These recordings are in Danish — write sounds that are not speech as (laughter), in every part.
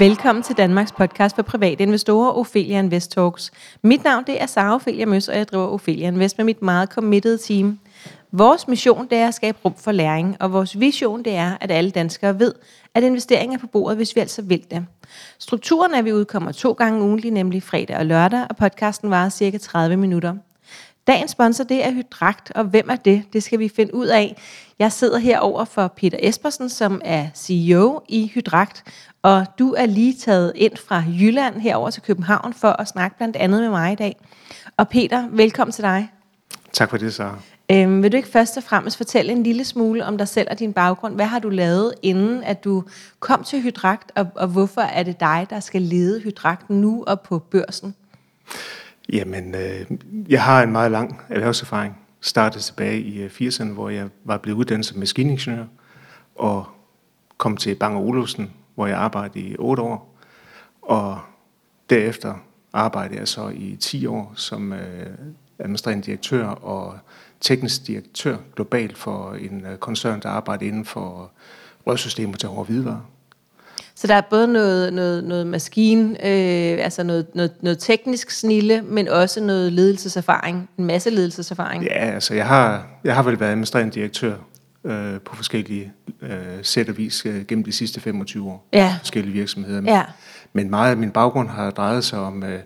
Velkommen til Danmarks podcast for private investorer, Ophelia Invest Talks. Mit navn det er Sara Ophelia Møs, og jeg driver Ophelia Invest med mit meget committed team. Vores mission det er at skabe rum for læring, og vores vision det er, at alle danskere ved, at investeringer er på bordet, hvis vi altså vil det. Strukturen er, at vi udkommer to gange ugentlig, nemlig fredag og lørdag, og podcasten varer cirka 30 minutter. Dagens sponsor, det er Hydrakt, og hvem er det? Det skal vi finde ud af. Jeg sidder herover for Peter Espersen, som er CEO i Hydrakt, og du er lige taget ind fra Jylland herover til København for at snakke blandt andet med mig i dag. Og Peter, velkommen til dig. Tak for det, Sara. Øhm, vil du ikke først og fremmest fortælle en lille smule om dig selv og din baggrund? Hvad har du lavet, inden at du kom til Hydrakt, og, og hvorfor er det dig, der skal lede Hydrakt nu og på børsen? Jamen, øh, jeg har en meget lang erhvervserfaring. Startede tilbage i øh, 80'erne, hvor jeg var blevet uddannet som maskiningeniør, og kom til Bang Olufsen, hvor jeg arbejdede i 8 år. Og derefter arbejdede jeg så i 10 år som øh, administrerende direktør og teknisk direktør globalt for en øh, koncern, der arbejder inden for rørsystemer til hårde hvidevarer. Så der er både noget, noget, noget maskine, øh, altså noget, noget, noget teknisk snille, men også noget ledelseserfaring, en masse ledelseserfaring. Ja, altså jeg har, jeg har vel været administrerende direktør øh, på forskellige øh, sæt og vis øh, gennem de sidste 25 år. Ja. Forskellige virksomheder. Ja. Men meget af min baggrund har drejet sig om øh,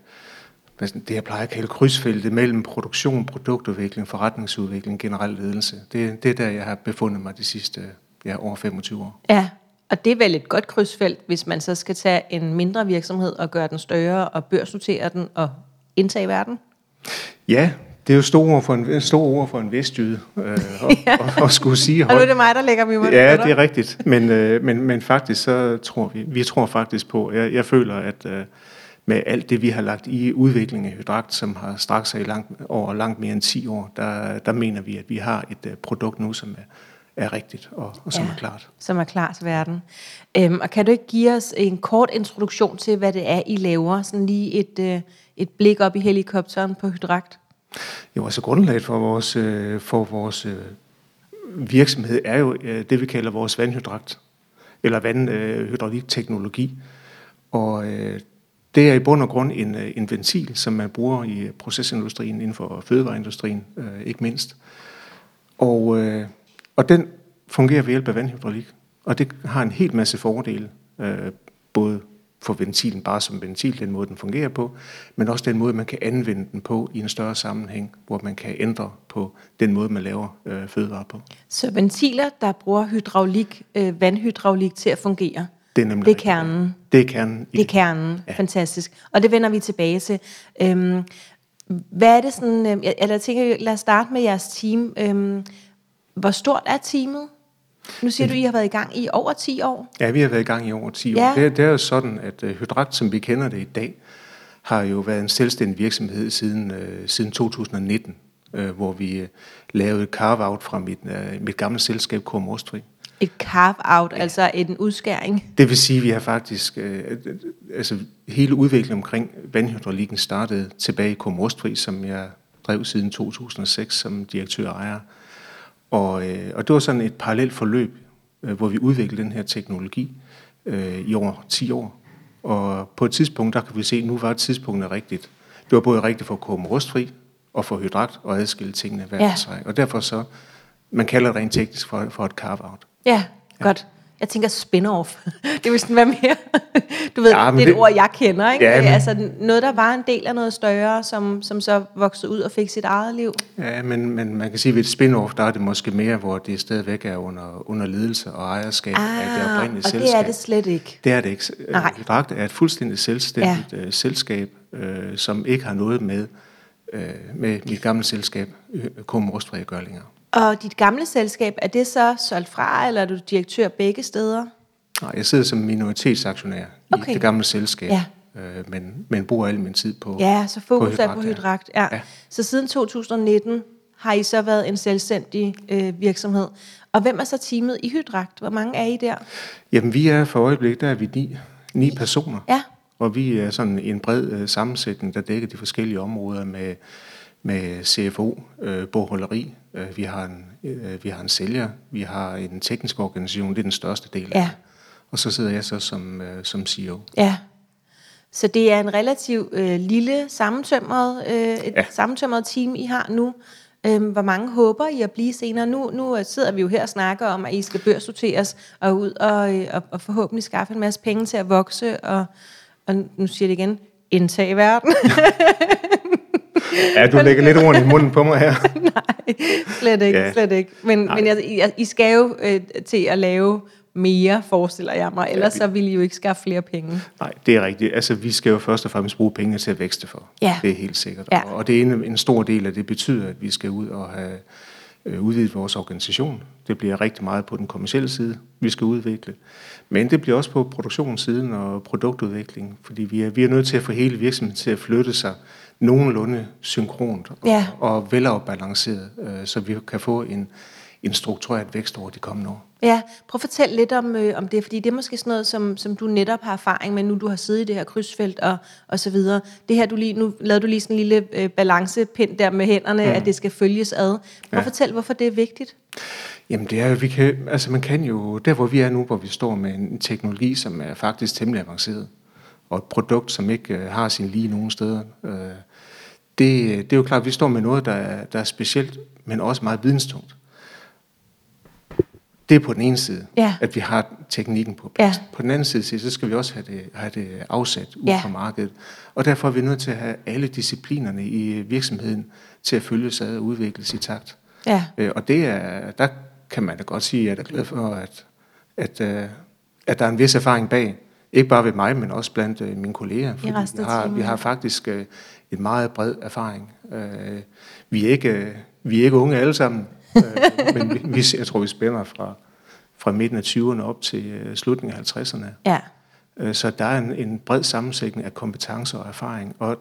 det, jeg plejer at kalde krydsfeltet mellem produktion, produktudvikling, forretningsudvikling, generel ledelse. Det, det er der, jeg har befundet mig de sidste ja, over 25 år. Ja, og det er vel et godt krydsfelt, hvis man så skal tage en mindre virksomhed og gøre den større og børsnotere den og indtage verden? Ja, det er jo store ord for en, store ord for en vestjyde øh, og, (laughs) ja. og, og skulle sige. Og nu er det mig, der lægger mig Ja, det er rigtigt. Men, øh, men, men faktisk så tror vi, vi tror faktisk på, jeg, jeg føler, at øh, med alt det, vi har lagt i udviklingen af Hydrakt, som har strakt sig i langt, over langt mere end 10 år, der, der mener vi, at vi har et uh, produkt nu, som er, er rigtigt og, og som ja, er klart. Som er klar til verden. Øhm, og kan du ikke give os en kort introduktion til, hvad det er, I laver? Sådan lige et, øh, et blik op i helikopteren på Hydrakt. Jo, altså grundlaget for vores, øh, for vores øh, virksomhed er jo øh, det, vi kalder vores vandhydrakt, eller vandhydraulikteknologi. Og øh, det er i bund og grund en, øh, en ventil, som man bruger i procesindustrien, inden for fødevareindustrien øh, ikke mindst. Og, øh, og den fungerer ved hjælp af vandhydraulik, og det har en helt masse fordele, øh, både for ventilen bare som ventil, den måde den fungerer på, men også den måde, man kan anvende den på i en større sammenhæng, hvor man kan ændre på den måde, man laver øh, fødevarer på. Så ventiler, der bruger hydraulik, øh, vandhydraulik til at fungere, det er, nemlig det er kernen. Det er kernen. Det er kernen. Ja. Fantastisk. Og det vender vi tilbage til. Øhm, hvad er det sådan, øh, eller jeg tænker, lad os starte med jeres team. Øhm, hvor stort er teamet? Nu siger du, I har været i gang i over 10 år. Ja, vi har været i gang i over 10 ja. år. Det, det er jo sådan, at uh, Hydrakt, som vi kender det i dag, har jo været en selvstændig virksomhed siden, uh, siden 2019, uh, hvor vi uh, lavede et carve-out fra mit, uh, mit gamle selskab, K. Mostri. Et carve-out, ja. altså en udskæring? Det vil sige, at vi har faktisk, uh, altså hele udviklingen omkring vandhydraulikken startede tilbage i K. Mostri, som jeg drev siden 2006 som direktør og ejer. Og, øh, og det var sådan et parallelt forløb, øh, hvor vi udviklede den her teknologi øh, i over 10 år. Og på et tidspunkt, der kan vi se, at nu var tidspunktet rigtigt. Det var både rigtigt for at komme rustfri og for hydrakt og adskille tingene hver ja. sig. Og derfor så, man kalder det rent teknisk for, for et carve-out. Ja, ja, godt. Jeg tænker spin-off. (laughs) det vil sådan være mere, du ved, ja, det er et ord, jeg kender, ikke? Ja, men, altså noget, der var en del af noget større, som, som så voksede ud og fik sit eget liv. Ja, men, men man kan sige, at ved et spin-off, der er det måske mere, hvor det stadigvæk er under, under ledelse og ejerskab ah, af det oprindelige og selskab. det er det slet ikke. Det er det ikke. Nej. Hydrakt er et fuldstændig selvstændigt ja. uh, selskab, uh, som ikke har noget med, uh, med mit gamle selskab, Rustfri at gøre længere. Og dit gamle selskab, er det så solgt fra, eller er du direktør begge steder? Nej, jeg sidder som minoritetsaktionær okay. i det gamle selskab, ja. øh, men, men bruger al min tid på Ja, så fokus på er på hydrakt. Ja. ja. Så siden 2019 har I så været en selvstændig øh, virksomhed. Og hvem er så teamet i hydrakt? Hvor mange er I der? Jamen, vi er for øjeblikket, der er vi ni, ni personer. Ja. Og vi er sådan en bred øh, sammensætning, der dækker de forskellige områder med med CFO, øh, bogholderi. Øh, vi, har en, øh, vi har en sælger, vi har en teknisk organisation, det er den største del af ja. og så sidder jeg så som, øh, som CEO. Ja. Så det er en relativt øh, lille sammentømret, øh, et ja. sammentømret team, I har nu. Øhm, hvor mange håber I at blive senere? Nu, nu sidder vi jo her og snakker om, at I skal børsnoteres og ud og, og, og forhåbentlig skaffe en masse penge til at vokse, og, og nu siger det igen, indtage verden. (laughs) (laughs) ja, du lægger lidt ord i munden på mig her. (laughs) Nej, slet ikke, ja. slet ikke. Men, Nej. men jeg, I skal jo øh, til at lave mere, forestiller jeg mig. Ellers ja, vi... så ville I jo ikke skaffe flere penge. Nej, det er rigtigt. Altså, vi skal jo først og fremmest bruge penge til at vækste for. Ja. Det er helt sikkert. Ja. Og det er en, en stor del af det betyder, at vi skal ud og have øh, udvidet vores organisation. Det bliver rigtig meget på den kommercielle side, vi skal udvikle. Men det bliver også på produktionssiden og produktudvikling, fordi vi er, vi er nødt til at få hele virksomheden til at flytte sig nogenlunde synkront og, ja. og velafbalanceret, øh, så vi kan få en, en struktureret vækst over de kommende år. Ja, prøv at fortælle lidt om, øh, om det, fordi det er måske sådan noget, som, som du netop har erfaring med, nu du har siddet i det her krydsfelt og, og så videre. Det her, du lige, nu lavede du lige sådan en lille øh, balancepind der med hænderne, mm. at det skal følges ad. Prøv ja. at fortælle, hvorfor det er vigtigt. Jamen det er jo, vi kan, altså man kan jo, der hvor vi er nu, hvor vi står med en teknologi, som er faktisk temmelig avanceret, og et produkt, som ikke øh, har sin lige nogen steder, øh, det, det er jo klart, at vi står med noget, der er, der er specielt, men også meget videnstungt. Det er på den ene side, ja. at vi har teknikken på plads. Ja. På den anden side, så skal vi også have det, have det afsat ud ja. fra markedet. Og derfor er vi nødt til at have alle disciplinerne i virksomheden til at følge sig og udvikles i takt. Ja. Øh, og det er, der kan man da godt sige, at jeg er glad for, at, at, at, at der er en vis erfaring bag. Ikke bare ved mig, men også blandt uh, mine kolleger. Fordi vi, har, vi har faktisk uh, en meget bred erfaring. Uh, vi, er ikke, uh, vi er ikke unge alle sammen, uh, men vi, jeg tror, vi spænder fra, fra midten af 20'erne op til uh, slutningen af 50'erne. Ja. Så der er en, en bred sammensætning af kompetencer og erfaring. Og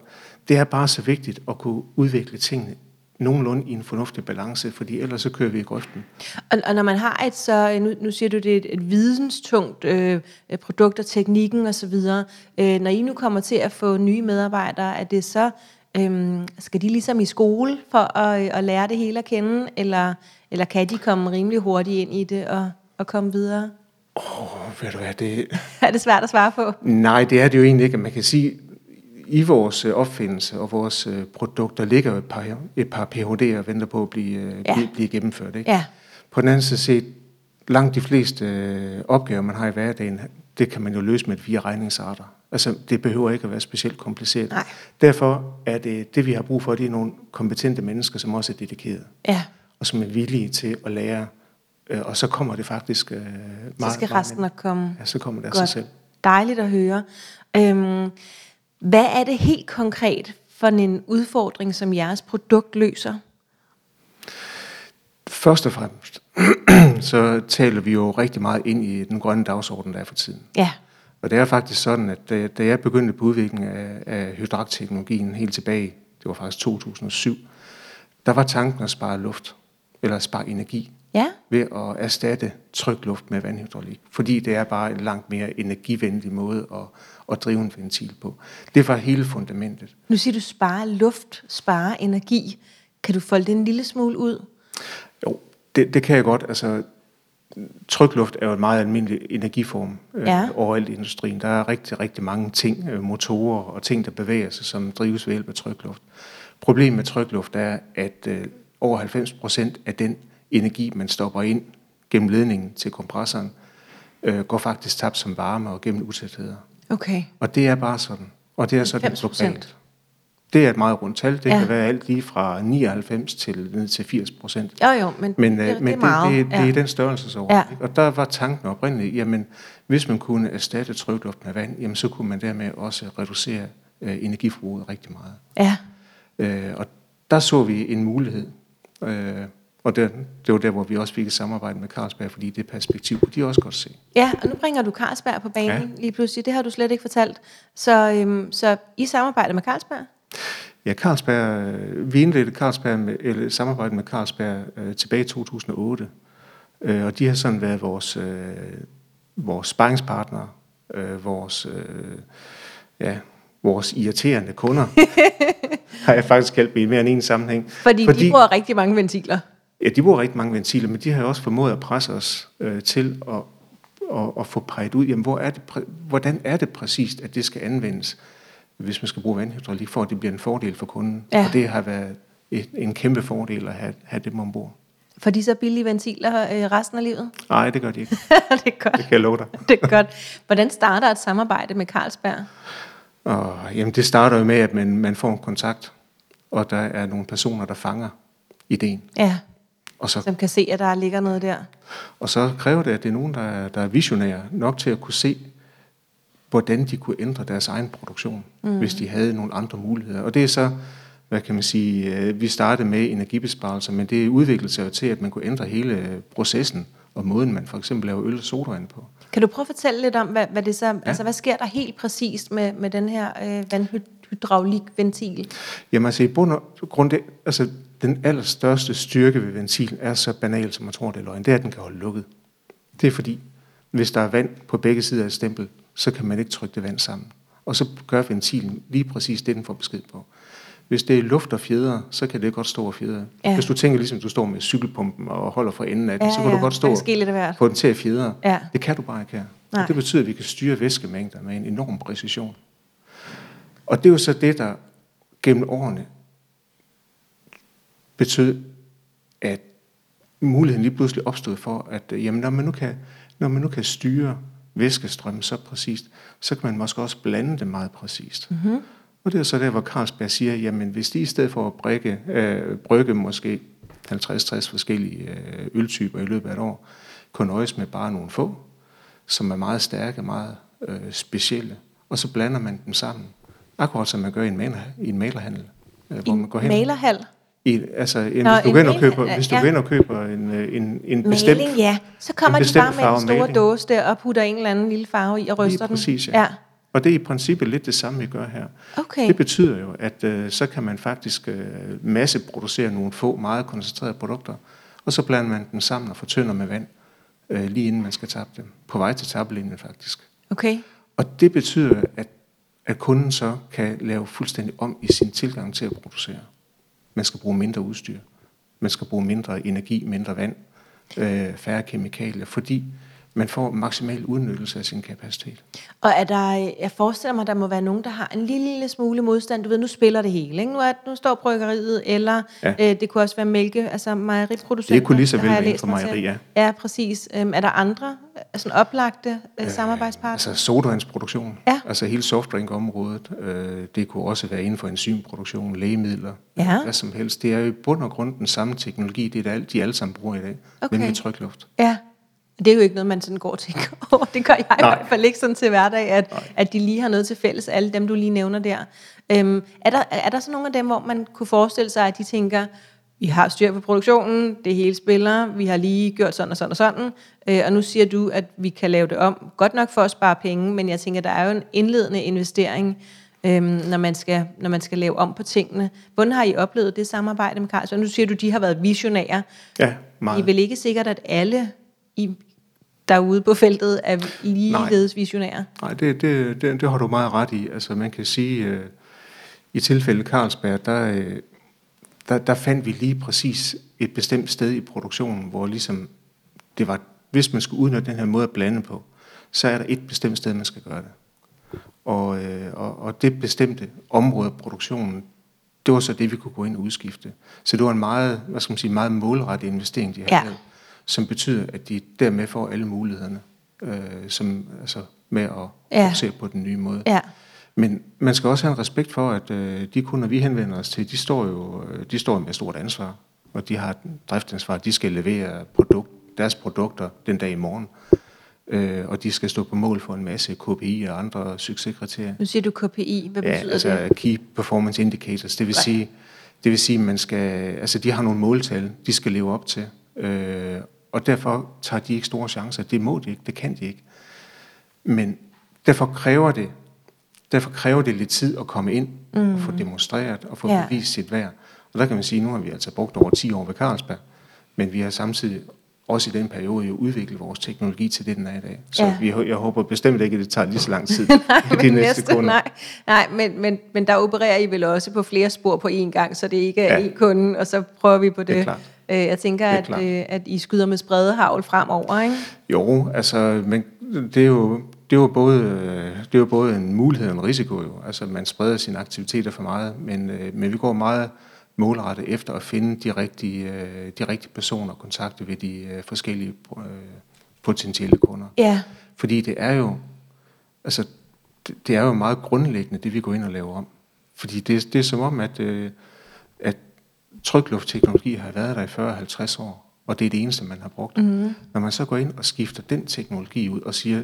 det er bare så vigtigt at kunne udvikle tingene nogenlunde i en fornuftig balance, fordi ellers så kører vi i grøften. Og, og når man har et så, nu, nu siger du, det er et, et videnstungt øh, produkt og teknikken osv., øh, når I nu kommer til at få nye medarbejdere, er det så, øh, skal de ligesom i skole for at, at lære det hele at kende, eller, eller kan de komme rimelig hurtigt ind i det og, og komme videre? Åh, oh, ved du hvad, det... (laughs) er det svært at svare på? Nej, det er det jo egentlig ikke. Man kan sige, i vores øh, opfindelse og vores øh, produkter ligger et par, et par PhD'er og venter på at blive, øh, ja. blive, blive gennemført. Ikke? Ja. På den anden side set, langt de fleste opgaver, man har i hverdagen, det kan man jo løse med fire regningsarter. Altså, det behøver ikke at være specielt kompliceret. Nej. Derfor er det, det vi har brug for, det er nogle kompetente mennesker, som også er dedikerede. Ja. Og som er villige til at lære. Og så kommer det faktisk øh, meget... Så skal resten nok komme. Ja, så kommer det af sig selv. Dejligt at høre. Øhm, hvad er det helt konkret for en udfordring, som jeres produkt løser? Først og fremmest, (clears throat) så taler vi jo rigtig meget ind i den grønne dagsorden, der er for tiden. Ja. Og det er faktisk sådan, at da, da jeg begyndte på udviklingen af, af hydrakteknologien helt tilbage, det var faktisk 2007, der var tanken at spare luft, eller spare energi, ja. ved at erstatte trykluft med vandhydraulik. Fordi det er bare en langt mere energivenlig måde at, at drive en ventil på. Det var hele fundamentet. Nu siger du spare luft, spare energi. Kan du folde det en lille smule ud? Jo, det, det kan jeg godt. Altså, trykluft er jo en meget almindelig energiform øh, ja. overalt i industrien. Der er rigtig, rigtig mange ting, øh, motorer og ting, der bevæger sig, som drives ved hjælp af trykluft. Problemet med trykluft er, at øh, over 90 procent af den energi, man stopper ind gennem ledningen til kompressoren, øh, går faktisk tabt som varme og gennem utætheder. Okay. Og det er bare sådan. Og det er sådan globalt. Det er et meget rundt tal. Det ja. kan være alt lige fra 99 til ned til 80 procent. Jo jo, men, men det, øh, men det, er meget. det, det, ja. det er den størrelsesorden. Ja. Og der var tanken oprindeligt, jamen hvis man kunne erstatte trykluft med vand, jamen så kunne man dermed også reducere øh, energiforbruget rigtig meget. Ja. Øh, og der så vi en mulighed. Øh, og det, det var der, hvor vi også fik et samarbejde med Carlsberg, fordi det perspektiv kunne de også godt se. Ja, og nu bringer du Carlsberg på banen ja. lige pludselig. Det har du slet ikke fortalt. Så, øhm, så I samarbejder med Carlsberg? Ja, Carlsberg, vi indledte Carlsberg med, eller samarbejde med Carlsberg øh, tilbage i 2008. Øh, og de har sådan været vores, øh, vores sparringspartnere, øh, vores, øh, ja, vores irriterende kunder, (laughs) har jeg faktisk kaldt i mere end en sammenhæng. Fordi, Fordi de bruger rigtig mange ventiler. Ja, de bruger rigtig mange ventiler, men de har også formået at presse os øh, til at, at, at få peget ud, jamen, hvor er det, hvordan er det præcist, at det skal anvendes, hvis man skal bruge vandhydraulik, for at det bliver en fordel for kunden. Ja. Og det har været et, en kæmpe fordel at have, have dem ombord. Får de så billige ventiler øh, resten af livet? Nej, det gør de ikke. (laughs) det er godt. Det kan jeg love dig. (laughs) Det er godt. Hvordan starter et samarbejde med Carlsberg? Og, jamen, det starter jo med, at man, man får en kontakt, og der er nogle personer, der fanger ideen. Ja, Og så, som kan se, at der ligger noget der. og så kræver det, at det er nogen, der er, der er visionære nok til at kunne se, hvordan de kunne ændre deres egen produktion, mm. hvis de havde nogle andre muligheder. Og det er så, hvad kan man sige, øh, vi startede med energibesparelser, men det udviklede sig jo til, at man kunne ændre hele processen og måden, man for eksempel laver øl og sodavand på. Kan du prøve at fortælle lidt om, hvad, hvad det så, ja. altså hvad sker der helt præcist med, med den her øh, vandhydraulikventil? Jamen altså i bund og grund, det, altså den allerstørste styrke ved ventilen er så banal, som man tror, det er løgn. Det er, at den kan holde lukket. Det er fordi, hvis der er vand på begge sider af et stempel, så kan man ikke trykke det vand sammen. Og så gør ventilen lige præcis det, den får besked på. Hvis det er luft og fjeder, så kan det godt stå og fjeder. Ja. Hvis du tænker ligesom, du står med cykelpumpen og holder for enden af den, Ja, så kan ja. du godt stå og få den til at fjeder. Ja. Det kan du bare ikke her. Nej. Og det betyder, at vi kan styre væskemængder med en enorm præcision. Og det er jo så det, der gennem årene betød, at muligheden lige pludselig opstod for, at øh, jamen, når, man nu kan, når man nu kan styre væskestrømmen så præcist, så kan man måske også blande det meget præcist. Mm-hmm. Og det er så der, hvor Carlsberg siger, jamen hvis de i stedet for at brygge, øh, brygge måske 50-60 forskellige øh, øltyper i løbet af et år, kunne nøjes med bare nogle få, som er meget stærke, meget øh, specielle, og så blander man dem sammen. Akkurat som man gør i en, maler, i en malerhandel. Øh, hvor man går hen, Malerhal? I, altså, en, Nå, hvis du går ind og køber, hvis du ja. ind og køber en, øh, en, en bestemt, Maling, ja. Så kommer de bare med en stor maling. dåse der og putter en eller anden lille farve i og ryster Lige den. præcis, ja. ja. Og det er i princippet lidt det samme, vi gør her. Okay. Det betyder jo, at øh, så kan man faktisk øh, masseproducere nogle få meget koncentrerede produkter, og så blander man dem sammen og fortynder med vand, øh, lige inden man skal tappe dem. På vej til tabbelinjen faktisk. Okay. Og det betyder, at, at kunden så kan lave fuldstændig om i sin tilgang til at producere. Man skal bruge mindre udstyr. Man skal bruge mindre energi, mindre vand, øh, færre kemikalier, fordi man får maksimal udnyttelse af sin kapacitet. Og er der, jeg forestiller mig, at der må være nogen, der har en lille smule modstand. Du ved, nu spiller det hele. Ikke? Nu, er, nu står bryggeriet, eller ja. Øh, det kunne også være mælke, altså mejeriproducenter. Det kunne lige så vel være for mig til. mejeri, ja. Præcis. Øhm, er der andre øh, sådan oplagte øh, samarbejdspartnere? Altså sodavandsproduktion, Ja. altså hele softdrinkområdet, øh, det kunne også være inden for enzymproduktion, lægemidler, Ja. hvad som helst. Det er jo i bund og grund den samme teknologi, det er det, de alle sammen bruger i dag, Okay. nemlig trykluft. Ja. Det er jo ikke noget, man sådan går og tænker (laughs) over. Det gør jeg i Nej. hvert fald ikke sådan til hverdag, at, at de lige har noget til fælles, alle dem, du lige nævner der. Øhm, er, der er der så nogle af dem, hvor man kunne forestille sig, at de tænker, vi har styr på produktionen, det hele spiller, vi har lige gjort sådan og sådan og sådan, øh, og nu siger du, at vi kan lave det om. Godt nok for at spare penge, men jeg tænker, der er jo en indledende investering, øhm, når, man skal, når man skal lave om på tingene. Hvordan har I oplevet det samarbejde med Carlsberg? Nu siger du, de har været visionære. Ja, Det er meget. vel ikke sikkert, at alle i, derude på feltet er ligeledes visionære? Nej, det, det, det, det har du meget ret i. Altså man kan sige, øh, i tilfældet Carlsberg, der, øh, der, der fandt vi lige præcis et bestemt sted i produktionen, hvor ligesom det var, hvis man skulle udnytte den her måde at blande på, så er der et bestemt sted, man skal gøre det. Og, øh, og, og det bestemte område af produktionen, det var så det, vi kunne gå ind og udskifte. Så det var en meget, hvad skal man sige, meget målrettet investering, de har Ja. Som betyder, at de dermed får alle mulighederne, øh, som, altså med at Ja. fokusere på den nye måde. Ja. Men man skal også have en respekt for, at øh, de kunder, vi henvender os til, de står jo øh, de står med stort ansvar, og de har et driftansvar. De skal levere produkt, deres produkter den dag i morgen, øh, og de skal stå på mål for en masse KPI og andre succeskriterier. Nu siger du KPI. Hvad Ja, betyder altså det? Key Performance Indicators. Det vil Godt. sige, det vil sige, man skal, altså de har nogle måltal, de skal leve op til, øh, og derfor tager de ikke store chancer. Det må de ikke, det kan de ikke. Men derfor kræver det, derfor kræver det lidt tid at komme ind mm. og få demonstreret og få Ja. ja. bevist sit værd. Og der kan man sige, at nu har vi altså brugt over 10 år ved Carlsberg, men vi har samtidig også i den periode jo udviklet vores teknologi til det, den er i dag. Så Ja. vi, jeg håber bestemt ikke, at det tager lige så lang tid (laughs) nej, de men næste kunder. nej, nej men, men, men der opererer I vel også på flere spor på én gang, så det ikke er Ja. én kunde, og så prøver vi på det. Det er klart. Øh, Jeg tænker, er at, øh, at I skyder med spredehavl fremover, ikke? Jo, altså, men det er jo, det er jo både, øh, det er jo både en mulighed og en risiko. Jo. Altså, man spreder sine aktiviteter for meget, men, øh, men vi går meget målrettet efter at finde de rigtige, øh, de rigtige personer og kontakte ved de forskellige potentielle kunder. Ja. Fordi det er jo, altså, det, det er jo meget grundlæggende, det vi går ind og laver om. Fordi det, det er som om, at, at trykluftteknologi har været der i 40-50 år og det er det eneste, man har brugt. Mm. Når man så går ind og skifter den teknologi ud og siger,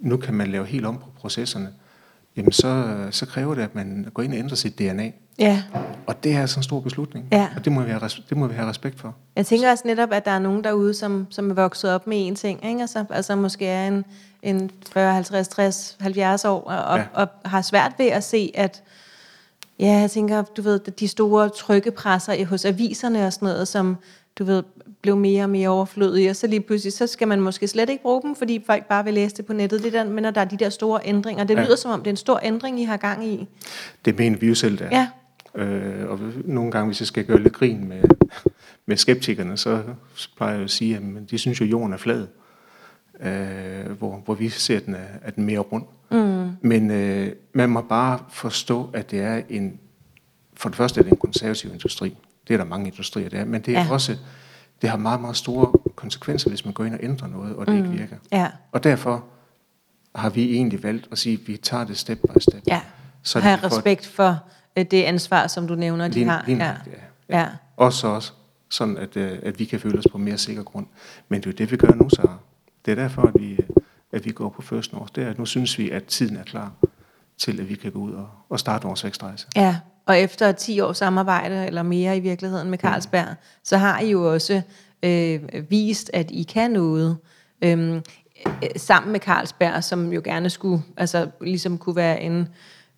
nu kan man lave helt om på processerne, jamen så, så kræver det, at man går ind og ændrer sit DNA. Ja. Og det er altså en stor beslutning, ja. og det må, vi have, det må vi have respekt for. Jeg tænker også netop, at der er nogen derude, som, som er vokset op med en ting, ikke? Altså, altså måske er en, en 40, 50, 60, 70 år, og, ja. og har svært ved at se, at ja, jeg tænker, du ved, de store trykkepresser hos aviserne og sådan noget, som du ved, blev mere og mere overflødige, og så lige pludselig, så skal man måske slet ikke bruge dem, fordi folk bare vil læse det på nettet. Det der, men når der er de der store ændringer, det ja. lyder som om, det er en stor ændring, I har gang i. Det mener vi jo selv, der. Ja. Øh, og nogle gange, hvis jeg skal gøre lidt grin med, med skeptikerne, så plejer jeg at sige, at de synes jo, at jorden er flad. Øh, hvor, hvor vi ser, at den er, at den mere rund. Mm. Men øh, man må bare forstå, at det er en, for det første er det en konservativ industri. Det er der mange industrier, der men det er ja. også, det har meget, meget store konsekvenser, hvis man går ind og ændrer noget, og det mm. ikke virker. Ja. Og derfor har vi egentlig valgt at sige, at vi tager det step by step. Ja, så have respekt for øh, det ansvar, som du nævner, de har. Lige, ja. Ja. Ja. ja. Også også, sådan at, øh, at vi kan føle os på mere sikker grund. Men det er jo det, vi gør nu, så det er derfor, at vi, at vi går på First North. Det er, at nu synes vi, at tiden er klar til, at vi kan gå ud og, og starte vores vækstrejse. Ja, og efter 10 års samarbejde, eller mere i virkeligheden med Carlsberg, mm. så har I jo også øh, vist, at I kan noget. Øhm, øh, sammen med Carlsberg, som jo gerne skulle, altså ligesom kunne være en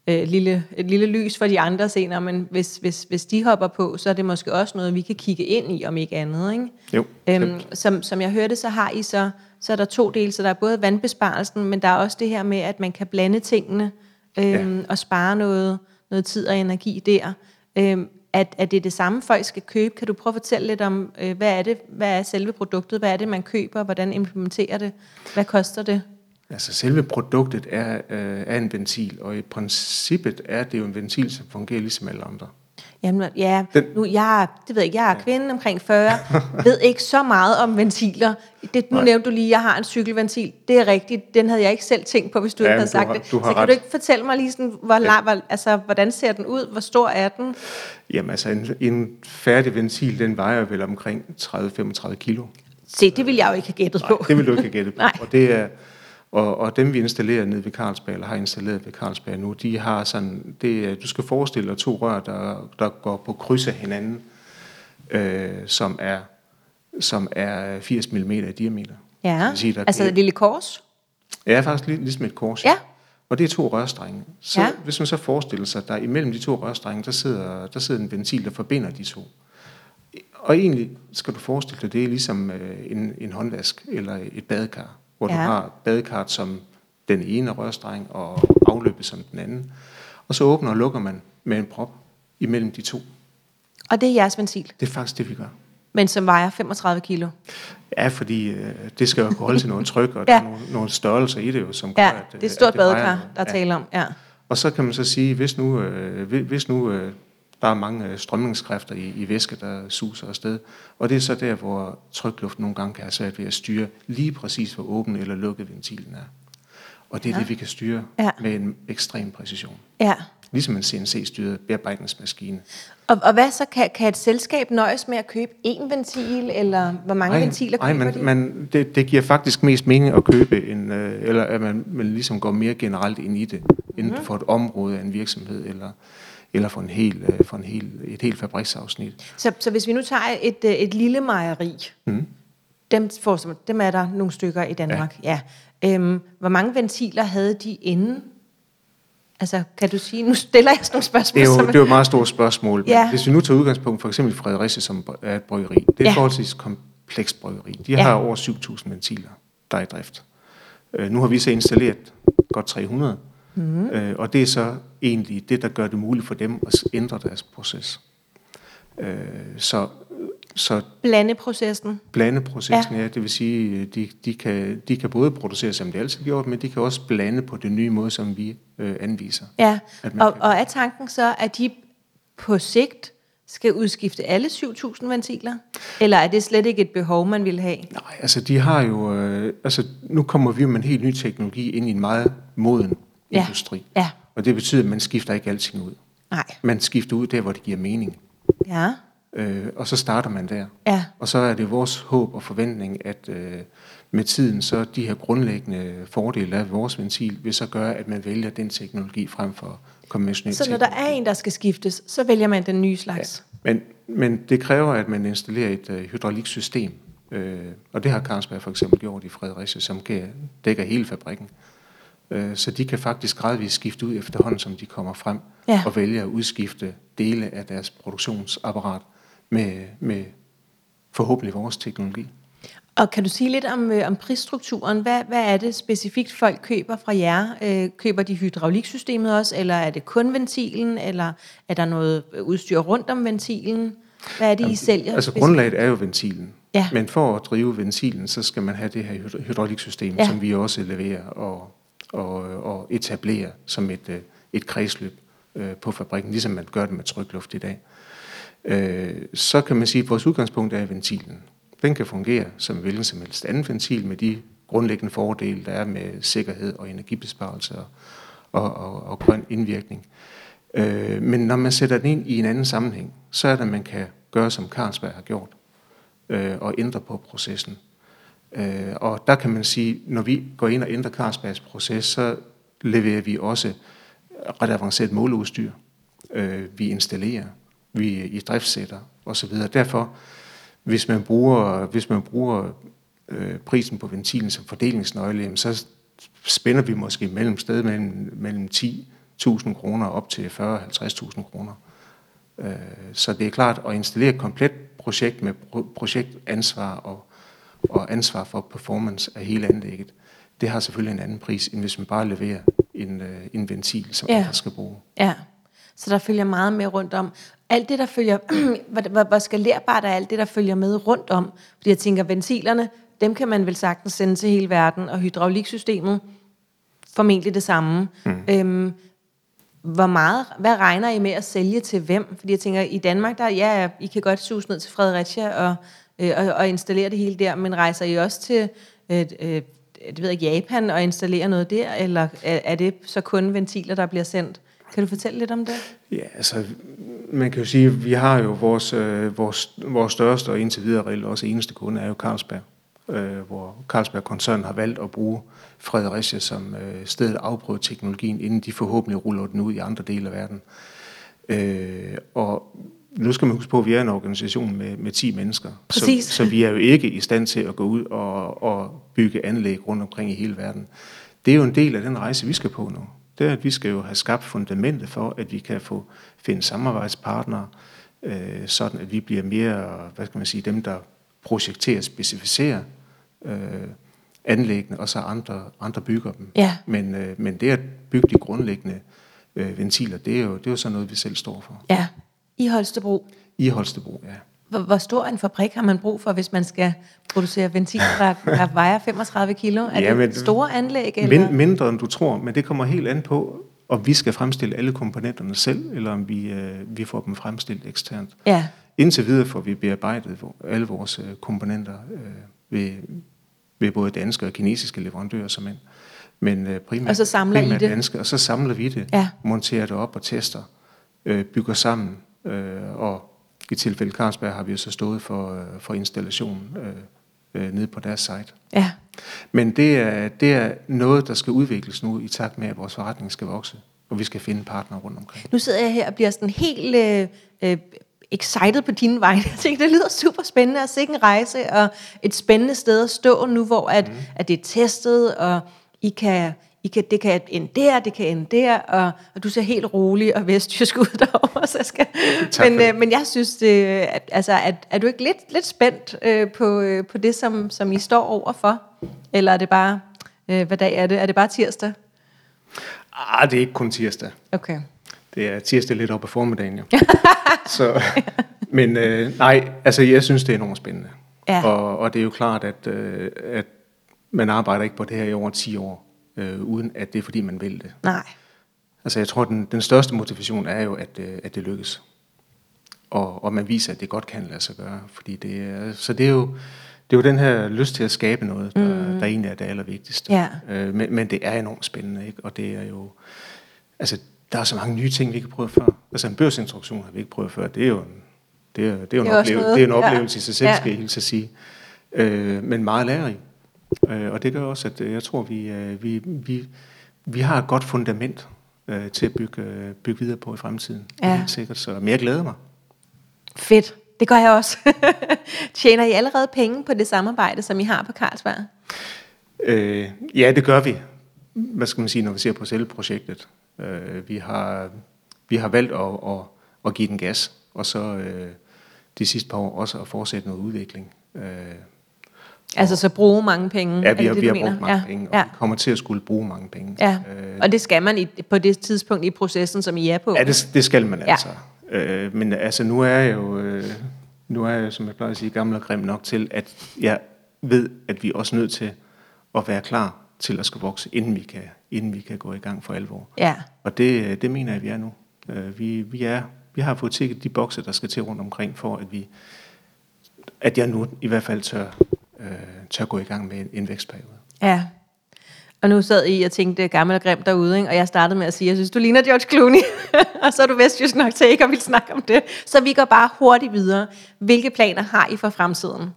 øh, lille, et lille lys for de andre senere, men hvis, hvis, hvis de hopper på, så er det måske også noget, vi kan kigge ind i, om ikke andet. Ikke? Jo. Øhm, som, som jeg hørte, så har I så, så er der to dele, så der er både vandbesparelsen, men der er også det her med, at man kan blande tingene øhm, ja. og spare noget, noget tid og energi der. Øhm, at, at det er det samme, folk skal købe. Kan du prøve at fortælle lidt om, øh, hvad er det, hvad er selve produktet, hvad er det, man køber, hvordan implementerer det, hvad koster det? Altså selve produktet er, øh, er en ventil, og i princippet er det jo en ventil, som fungerer ligesom alle andre. Jamen, ja, Den, nu, jeg, det ved jeg ikke, jeg er kvinde omkring 40, ved ikke så meget om ventiler. Det, nu Nej. nævnte du lige, at jeg har en cykelventil. Det er rigtigt, den havde jeg ikke selv tænkt på, hvis du ja, ikke havde sagt har, det. Så kan ret. du ikke fortælle mig lige sådan, hvor, ja. hvor, altså, hvordan ser den ud? Hvor stor er den? Jamen altså, en, en færdig ventil, den vejer vel omkring 30-35 kilo. Se, det vil jeg jo ikke have gættet Nej, på. det vil du ikke have gættet på. (laughs) Nej. Og det er, og, og dem vi installerer nede ved Carlsberg, eller har installeret ved Carlsberg nu, de har sådan, det, du skal forestille dig to rør, der, der går på kryds af hinanden, øh, som, er, som er 80 mm i diameter. Ja, sige, der altså et lille kors? Ja, faktisk lig, ligesom et kors. Ja. Og det er to rørstrenge. Så ja. hvis man så forestiller sig, at der imellem de to rørstrenge, der sidder, der sidder en ventil, der forbinder de to. Og egentlig skal du forestille dig, det er ligesom øh, en, en håndvask eller et badekar hvor ja. du har badekart som den ene rørstreng og afløbet som den anden. Og så åbner og lukker man med en prop imellem de to. Og det er jeres ventil? Det er faktisk det, vi gør. Men som vejer 35 kilo? Ja, fordi øh, det skal jo kunne holde til noget tryk, og (laughs) ja. der er nogle, nogle størrelser i det jo, som ja, gør, at, det er et stort badekar, der er ja. tale om. Ja. Og så kan man så sige, hvis nu, øh, hvis nu øh, der er mange øh, strømningskræfter i, i væske, der suser afsted. Og det er så der, hvor trykluften nogle gange kan have svært ved at styre lige præcis, hvor åben eller lukket ventilen er. Og det er ja. det, vi kan styre ja. med en ekstrem præcision. Ja. Ligesom en CNC-styret bearbejdningsmaskine. Og, og hvad så? Kan, kan et selskab nøjes med at købe én ventil, eller hvor mange ej, ventiler køber ej, man, de? Man, det, det giver faktisk mest mening at købe en, øh, eller at man, man ligesom går mere generelt ind i det, inden mm. for et område af en virksomhed, eller eller for, en hel, øh, for en hel, et helt fabriksafsnit. Så, så hvis vi nu tager et, øh, et lille mejeri, mm. dem, for, dem er der nogle stykker i Danmark, ja. ja. Øhm, hvor mange ventiler havde de inden? Altså, kan du sige, nu stiller jeg sådan nogle spørgsmål. Det er jo, det er jo et meget stort spørgsmål. Ja. Hvis vi nu tager udgangspunkt for eksempel Fredericia, som er et bryggeri, det er ja. forholdsvis komplekst bryggeri. De ja. har over 7.000 ventiler, der er i drift. Øh, nu har vi så installeret godt 300. Mm. Øh, og det er så egentlig det, der gør det muligt for dem at ændre deres proces. Øh, så så Blandeprocessen. blandeprocessen, ja. ja, det vil sige, de, de, kan, de kan både producere, som de altid har gjort, men de kan også blande på den nye måde, som vi øh, anviser. Ja, og, kan- og er tanken så, at de på sigt skal udskifte alle 7.000 ventiler? Eller er det slet ikke et behov, man vil have? Nej, altså de har jo, øh, altså nu kommer vi med en helt ny teknologi ind i en meget moden. Industri. Ja, Og det betyder, at man skifter ikke alting ud. nej. Man skifter ud der, hvor det giver mening. Ja, Øh, og så starter man der. ja, Og så er det vores håb og forventning, at øh, med tiden, så de her grundlæggende fordele af vores ventil, vil så gøre, at man vælger den teknologi frem for konventionel så når der er en, der skal skiftes, så vælger man den nye slags? Men, men det kræver, at man installerer et øh, hydrauliksystem. Øh, og det har Carlsberg for eksempel gjort i Fredericia, som dækker hele fabrikken. Øh, så de kan faktisk gradvist skifte ud efterhånden, som de kommer frem, Ja. og vælge at udskifte dele af deres produktionsapparat med, med forhåbentlig vores teknologi. Og kan du sige lidt om, øh, om prisstrukturen? Hvad, hvad er det specifikt, folk køber fra jer? Øh, køber de hydrauliksystemet også, eller er det kun ventilen, eller er der noget udstyr rundt om ventilen? Hvad er det, I sælger? Altså specifikt? grundlaget er jo ventilen. Ja. Men for at drive ventilen, så skal man have det her hydra- hydrauliksystem, ja. som vi også leverer og, og, øh, og etablere som et, øh, et kredsløb øh, på fabrikken, ligesom man gør det med trykluft i dag. Så kan man sige, at vores udgangspunkt er ventilen. Den kan fungere som hvilken som helst anden ventil med de grundlæggende fordele, der er med sikkerhed og energibesparelse og, og, og, og grøn indvirkning. Øh, men når man sætter den ind i en anden sammenhæng, så er det, at man kan gøre, som Carlsberg har gjort, øh, og ændre på processen. Øh, og der kan man sige, når vi går ind og ændrer Carlsbergs proces, så leverer vi også ret avanceret måleudstyr. Øh, vi installerer, vi øh, i driftsætter osv. Derfor, hvis man bruger, hvis man bruger øh, prisen på ventilen som fordelingsnøgle, jamen, så spænder vi måske mellem sted mellem, mellem 10.000 kroner op til 40-50.000 kroner. Øh, Så det er klart at installere et komplet projekt med projektansvar og, og ansvar for performance af hele anlægget. Det har selvfølgelig en anden pris, end hvis man bare leverer en, øh, en ventil, som Ja. andre skal bruge. Ja, så der følger meget med rundt om. Alt det, der følger, (clears throat) hvor, hvor, hvor skalerbart er alt det, der følger med rundt om. Fordi jeg tænker, ventilerne, dem kan man vel sagtens sende til hele verden, og hydrauliksystemet, formentlig det samme. Mm. Øhm, hvor meget, hvad regner I med at sælge til hvem? Fordi jeg tænker, i Danmark, der, ja, I kan godt sus ned til Fredericia og, øh, og, og installere det hele der, men rejser I også til øh, øh, det ved jeg, ikke, Japan og installere noget der, eller er, er det så kun ventiler, der bliver sendt? Kan du fortælle lidt om det? Ja, altså, man kan jo sige, at vi har jo vores, øh, vores, vores største og indtil videre reelt også eneste kunde er jo Carlsberg, øh, hvor Carlsberg-koncernen har valgt at bruge Fredericia som øh, sted at afprøve teknologien, inden de forhåbentlig ruller den ud i andre dele af verden. Øh, og nu skal man huske på, at vi er en organisation med, med 10 mennesker, så, Præcis. så vi er jo ikke i stand til at gå ud og, og bygge anlæg rundt omkring i hele verden. Det er jo en del af den rejse, vi skal på nu. Det er, at vi skal jo have skabt fundamentet for, at vi kan få finde samarbejdspartnere, øh, sådan at vi bliver mere, hvad skal man sige, dem, der projekterer, specificerer øh, anlæggene, og så andre, andre bygger dem. Ja. Men, øh, men det at bygge de grundlæggende øh, ventiler, det er, jo, det er jo sådan noget, vi selv står for. Ja, i Holstebro. I Holstebro, ja. Hvor, hvor stor en fabrik har man brug for, hvis man skal producere ventiler, der, der vejer 35 kilo? Er Ja, det men- store anlæg? Eller? Mind, mindre end du tror, men det kommer helt an på, om vi skal fremstille alle komponenterne selv, eller om vi, øh, vi får dem fremstillet eksternt. Ja, Indtil videre får vi bearbejdet alle vores øh, komponenter øh, ved, ved både danske og kinesiske leverandører som end. Men øh, primært, Og så samler I primært det? danske, og så samler vi det, Ja. monterer det op og tester, øh, bygger sammen, øh, og i tilfælde Carlsberg har vi jo så stået for, øh, for installation øh, øh, nede på deres site. ja. Men det er, det er noget, der skal udvikles nu i takt med, at vores forretning skal vokse, og vi skal finde partnere rundt omkring. Nu sidder jeg her og bliver sådan helt øh, øh, excited på dine vegne. Jeg tænker, det lyder super spændende og sikke en rejse, og et spændende sted at stå nu, hvor at, mm. at det er testet, og I kan, I kan, det kan ende der, det kan ende der, og, og du ser helt rolig og vestjysk (laughs) ud derovre, så skal... (laughs) Tak men, øh, men jeg synes, det, at, altså, er, er du ikke lidt, lidt spændt øh, på, øh, på det, som, som I står overfor? Eller er det bare... Øh, hvad dag er det? Er det bare tirsdag? Ah, det er ikke kun tirsdag. Okay. Det er tirsdag lidt op ad formiddagen, jo. (laughs) så, Men øh, nej, altså jeg synes, det er enormt spændende. Ja. Og, og det er jo klart, at, øh, at man arbejder ikke på det her i over 10 år, øh, uden at det er fordi, man vil det. Nej. Altså jeg tror, den, den største motivation er jo, at, øh, at det lykkes. Og, og man viser, at det godt kan lade sig gøre. Fordi det, er- så det er, jo, det er jo den her lyst til at skabe noget, der, mm. der egentlig er det allervigtigste. Ja. Øh, men, men det er enormt spændende, ikke? og det er jo... Altså, der er så mange nye ting, vi ikke har prøvet før. Altså en børsintroduktion har vi ikke prøvet før. Det er jo en, det er, det er jo en, Det er oplevelse, det er en Ja. oplevelse i sig selv, Ja. skal jeg hilse at sige. Øh, men meget lærerig. Øh, og det gør også, at øh, jeg tror, vi, øh, vi, vi, vi har et godt fundament øh, til at bygge, øh, bygge videre på i fremtiden. Ja. Helt sikkert. Så, men jeg glæder mig. Fedt. Det gør jeg også. (laughs) Tjener I allerede penge på det samarbejde, som I har på Carlsberg? Øh, ja, det gør vi. Hvad skal man sige, når vi ser på selve projektet? Øh, vi, har, vi har valgt at, at, at give den gas, og så øh, de sidste par år også at fortsætte noget udvikling. Øh, Altså så bruge mange penge? ja, vi det har, det, vi har mener? brugt mange ja. penge, og Ja. vi kommer til at skulle bruge mange penge. Ja, Øh, og det skal man i, på det tidspunkt i processen, som I er på. Ja, det, det skal man Ja. altså. Øh, men altså, nu er jeg jo, øh, nu er jeg, som jeg plejer at sige, gammel og grim nok til, at jeg ved, at vi er også nødt til at være klar til at skulle vokse, inden vi kan, inden vi kan gå i gang for alvor. Ja, Og det, det mener jeg, vi er nu. Øh, Vi, vi, er, vi har fået tækket de bokse, der skal til rundt omkring, for at, vi, at jeg nu i hvert fald tør, øh, tør gå i gang med en, en vækstperiode. ja. Og nu sad I og tænkte gammel og grim derude, ikke? og jeg startede med at sige, jeg synes, du ligner George Clooney. (laughs) og så er du vestjysk nok til ikke at ville snakke om det. Så vi går bare hurtigt videre. Hvilke planer har I for fremtiden?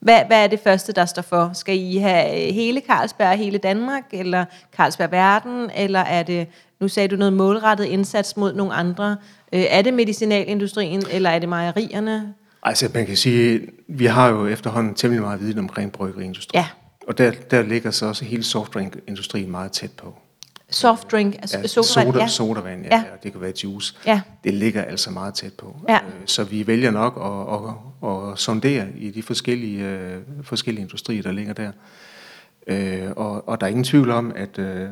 Hvad, hvad er det første, der står for? Skal I have øh, hele Carlsberg, hele Danmark, eller Carlsberg Verden, eller er det, nu sagde du noget målrettet indsats mod nogle andre. Øh, er det medicinalindustrien, eller er det mejerierne? Altså, man kan sige, vi har jo efterhånden temmelig meget viden omkring bryggeriindustrien. Ja. Og der, der ligger så også hele softdrinkindustrien meget tæt på. Softdrink, altså Ja, sodavand, soda, ja. sodavand, ja, Ja. det kan være juice. Ja. Det ligger altså meget tæt på. Ja. Øh, Så vi vælger nok at, at, at sondere i de forskellige, øh, forskellige industrier, der ligger der. Øh, Og, og der er ingen tvivl om, at, øh,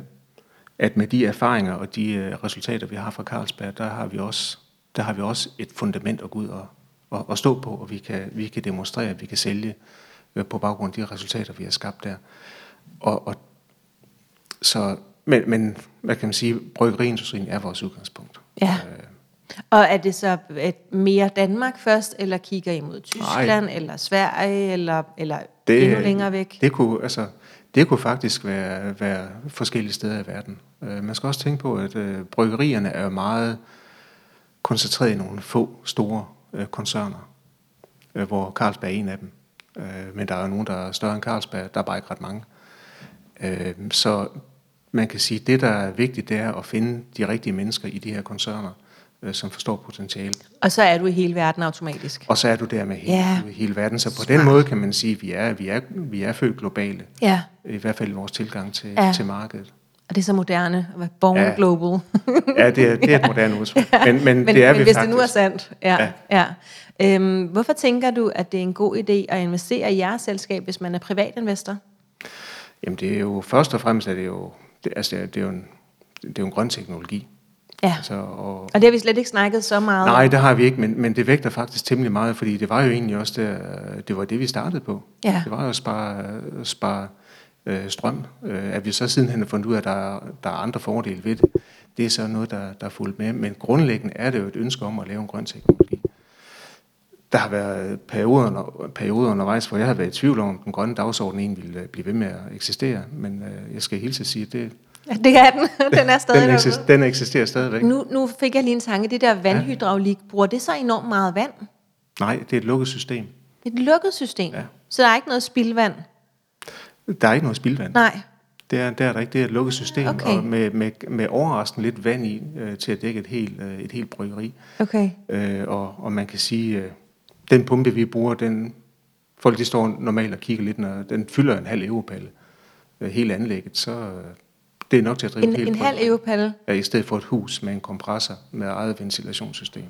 at med de erfaringer og de resultater, vi har fra Carlsberg, der har vi også, der har vi også et fundament at gå ud og, og, og stå på, og vi kan, vi kan demonstrere, at vi kan sælge øh, på baggrund af de resultater, vi har skabt der. Og, og så, men, men hvad kan man sige, bryggeriindustrien er vores udgangspunkt. Ja. Og er det så et mere Danmark først, eller kigger I mod Tyskland, Nej. eller Sverige, eller, eller det, endnu længere væk? Det kunne, altså, det kunne faktisk være, være forskellige steder i verden. Uh, man skal også tænke på, at uh, bryggerierne er meget koncentreret i nogle få store uh, koncerner, uh, hvor Carlsberg er en af dem. Uh, men der er jo nogen, der er større end Carlsberg, der er bare ikke ret mange. Uh, så man kan sige, at det, der er vigtigt, det er at finde de rigtige mennesker i de her koncerner, uh, som forstår potentialet. Og så er du i hele verden automatisk. Og så er du der med hele, Ja. hele verden. Så på den måde kan man sige, at vi er, vi er, vi er født globale. Ja, I hvert fald i vores tilgang til, ja. til markedet. Og det er så moderne at være born ja. Ja. global. Ja, det er, det er et moderne udtryk. (laughs) Men, men, men, det er men vi hvis faktisk. det nu er sandt. Ja, ja. Ja. ja. Øhm, hvorfor tænker du, at det er en god idé at investere i jeres selskab, hvis man er privatinvestor? Jamen det er jo først og fremmest, er det jo, det, altså det er, det er jo en, det er jo en grøn teknologi. Ja, Altså, og, og det har vi slet ikke snakket så meget nej, det har vi ikke, men, men det vægter faktisk temmelig meget, fordi det var jo egentlig også der, det var det, vi startede på. Ja. Det var jo at spare, spare øh, strøm. Øh, at vi så sidenhen har fundet ud af, at der, er- der er andre fordele ved det, det er så noget, der, der er fulgt med. Men grundlæggende er det jo et ønske om at lave en grøn teknologi. Der har været perioder, perioder undervejs, hvor jeg har været i tvivl om, om den grønne dagsorden egentlig ville øh, blive ved med at eksistere. Men øh, jeg skal hilse at sige, at det, Ja, det er den. (laughs) den er stadig den, eksister, den eksisterer stadigvæk. Nu, nu fik jeg lige en tanke. Det der vandhydraulik, bruger det så enormt meget vand? Nej, det er et lukket system. Det er et lukket system. Ja. Så der er ikke noget spildvand? Der er ikke noget spildvand. Nej. Det er, det er der ikke. Det er et lukket system, Okay. og med, med, med overraskende lidt vand i, øh, til at dække et helt, øh, et helt bryggeri. Okay. Øh, og, og man kan sige, øh, den pumpe, vi bruger, den, folk de står normalt og kigger lidt, når den fylder en halv europalle, øh, hele anlægget, så øh, det er nok til at drive En, helt en halv europalle. Ja, i stedet for et hus med en kompressor med eget ventilationssystem.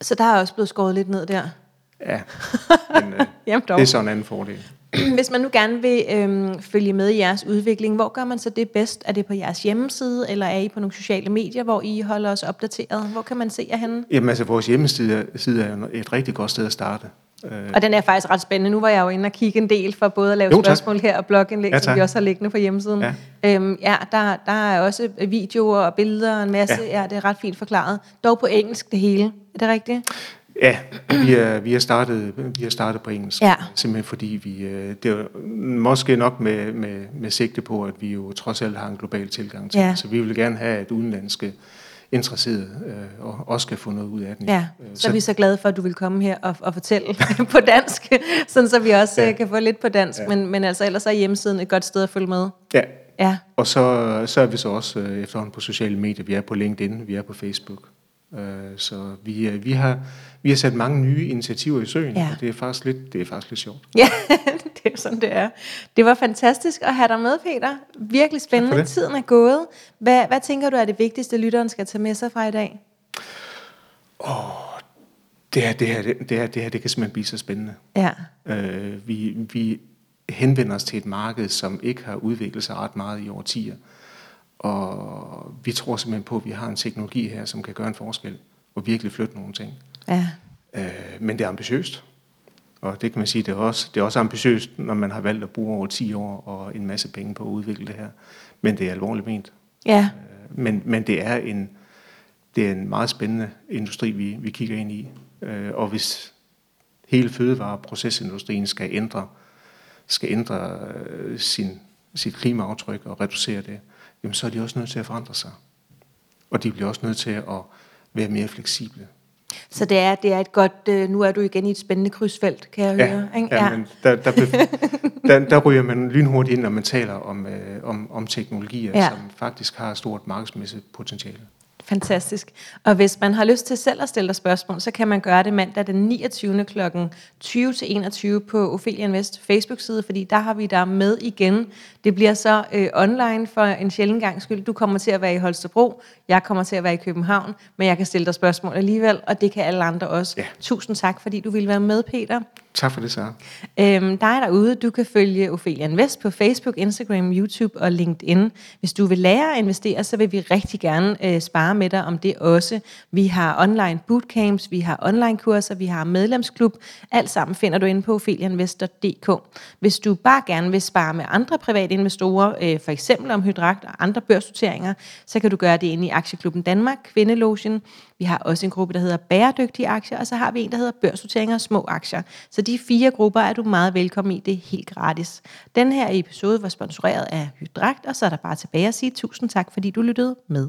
Så der er også blevet skåret lidt ned der. Ja, (laughs) men øh, Jamen dog. det er så en anden fordel. (clears throat) Hvis man nu gerne vil øhm, følge med i jeres udvikling, hvor gør man så det bedst? Er det på jeres hjemmeside, eller er I på nogle sociale medier, hvor I holder os opdateret? Hvor kan man se jer henne? Jamen altså, vores hjemmeside side er jo et rigtig godt sted at starte. Øh. Og den er faktisk ret spændende. Nu var jeg jo inde og kigge en del for både at lave jo, spørgsmål her og blogindlæg, ja, som vi også har liggende på hjemmesiden. Ja, øhm, ja der, der er også videoer og billeder og en masse. Ja. ja, det er ret fint forklaret. Dog på engelsk det hele. Er det rigtigt? Ja, vi er, vi er, startet, vi er startet på engelsk, ja. simpelthen fordi vi, øh, det er måske nok med, med, med sigte på, at vi jo trods alt har en global tilgang til ja. Så vi vil gerne have, at udenlandske interesserede øh, og også kan få noget ud af den. Ja, øh, så, så er vi så glade for, at du vil komme her og, og fortælle (laughs) på dansk, sådan så vi også ja. kan få lidt på dansk, ja. men, men altså ellers er hjemmesiden et godt sted at følge med. Ja, ja. og så, så er vi så også efterhånden på sociale medier. Vi er på LinkedIn, vi er på Facebook. Øh, så vi, øh, vi, har, vi har sat mange nye initiativer i søen, ja. og det er, faktisk lidt, det er faktisk lidt sjovt. Ja, (laughs) det er sådan, det er. Det var fantastisk at have dig med, Peter. Virkelig spændende. Tiden er gået. Hvad, hvad tænker du er det vigtigste, lytteren skal tage med sig fra i dag? Åh, oh, det her, det her, det her, det her, det kan simpelthen blive så spændende. Ja. Øh, vi, vi henvender os til et marked, som ikke har udviklet sig ret meget i årtier. Og vi tror simpelthen på, at vi har en teknologi her, som kan gøre en forskel og virkelig flytte nogle ting. Ja. Øh, men det er ambitiøst. Og det kan man sige, det er, også, det er også ambitiøst, når man har valgt at bruge over 10 år og en masse penge på at udvikle det her. Men det er alvorligt ment. Ja. Øh, men, men det er en, det er en meget spændende industri, vi, vi kigger ind i. Øh, og hvis hele fødevare- og procesindustrien skal ændre, skal ændre øh, sin, sit klimaaftryk og reducere det, jamen så er de også nødt til at forandre sig. Og de bliver også nødt til at være mere fleksible. Så det er, det er et godt, øh, nu er du igen i et spændende krydsfelt, kan jeg ja, høre. Ikke? Ja, ja. Men der, der, (laughs) der, der ryger man lynhurtigt ind, når man taler om, øh, om, om teknologier, ja. som faktisk har stort markedsmæssigt potentiale. Fantastisk. Og hvis man har lyst til selv at stille dig spørgsmål, så kan man gøre det mandag den 29. kl. 20-21 på Ophelia Invest Facebook-side, fordi der har vi der med igen. Det bliver så øh, online for en sjældent gang skyld. Du kommer til at være i Holstebro, jeg kommer til at være i København, men jeg kan stille dig spørgsmål alligevel, og det kan alle andre også. Ja. Tusind tak, fordi du ville være med, Peter. Tak for det, Sarah. Øhm, dig derude, du kan følge Ophelia Invest på Facebook, Instagram, YouTube og LinkedIn. Hvis du vil lære at investere, så vil vi rigtig gerne øh, spare med dig om det også. Vi har online bootcamps, vi har online kurser, vi har medlemsklub. Alt sammen finder du inde på opheliainvestor.dk. Hvis du bare gerne vil spare med andre private investorer, øh, for eksempel om hydrakt og andre børsnoteringer, så kan du gøre det inde i Aktieklubben Danmark, Kvindelogen. Vi har også en gruppe, der hedder Bæredygtige Aktier, og så har vi en, der hedder Børsnoteringer og Små Aktier. Så de fire grupper er du meget velkommen i. Det er helt gratis. Den her episode var sponsoreret af Hydrakt, og så er der bare tilbage at sige tusind tak, fordi du lyttede med.